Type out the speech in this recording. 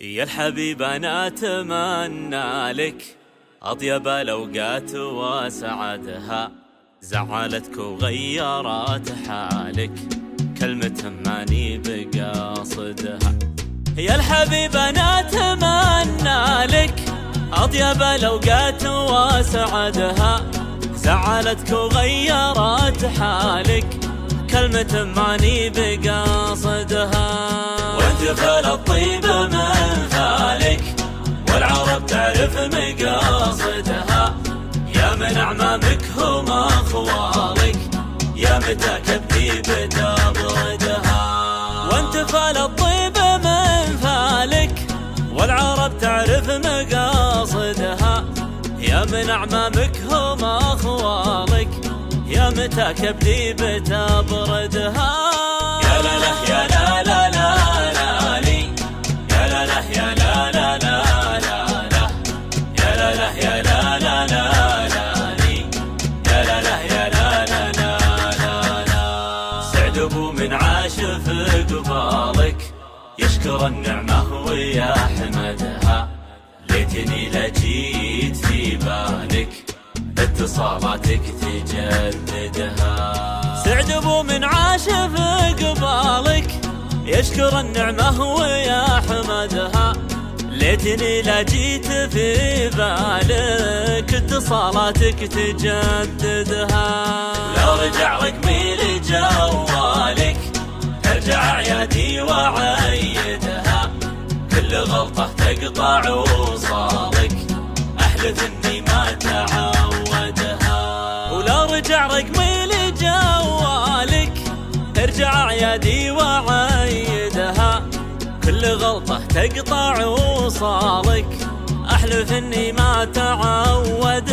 يا الحبيب أنا أتمنى لك أطيب الأوقات وسعدها زعلتك وغيرت حالك كلمة ماني بقاصدها. يا الحبيب أنا أتمنى لك أطيب الأوقات وسعدها زعلتك وغيرت حالك كلمة ماني بقاصدها. مقاصدها يا من أعمامك هم أخوالك يا متى كبدي بتبردها وأنت الطيب من فالك والعرب تعرف مقاصدها. يا من أعمامك هم أخوالك يا متى كبدي بتبردها يا لا لا لا لا لا يا لا لا لا سعد أبو من قبالك يشكر النعمة ويحمدها ليتني لجيت في بالك اتصالاتك تجددها سعد ابو من عاش في قبالك يشكر النعمة ويحمدها ليتني لا جيت في بالك اتصالاتك تجددها. لو رجع رقمي لجوالك ارجع عيادي وعيدها. كل غلطة تقطع وصالك احلف اني ما تعودها. ولا رجع رقمي لجوالك ارجع عيادي وعيدها كل غلطة تقطع وصالك أحلف إني ما تعودها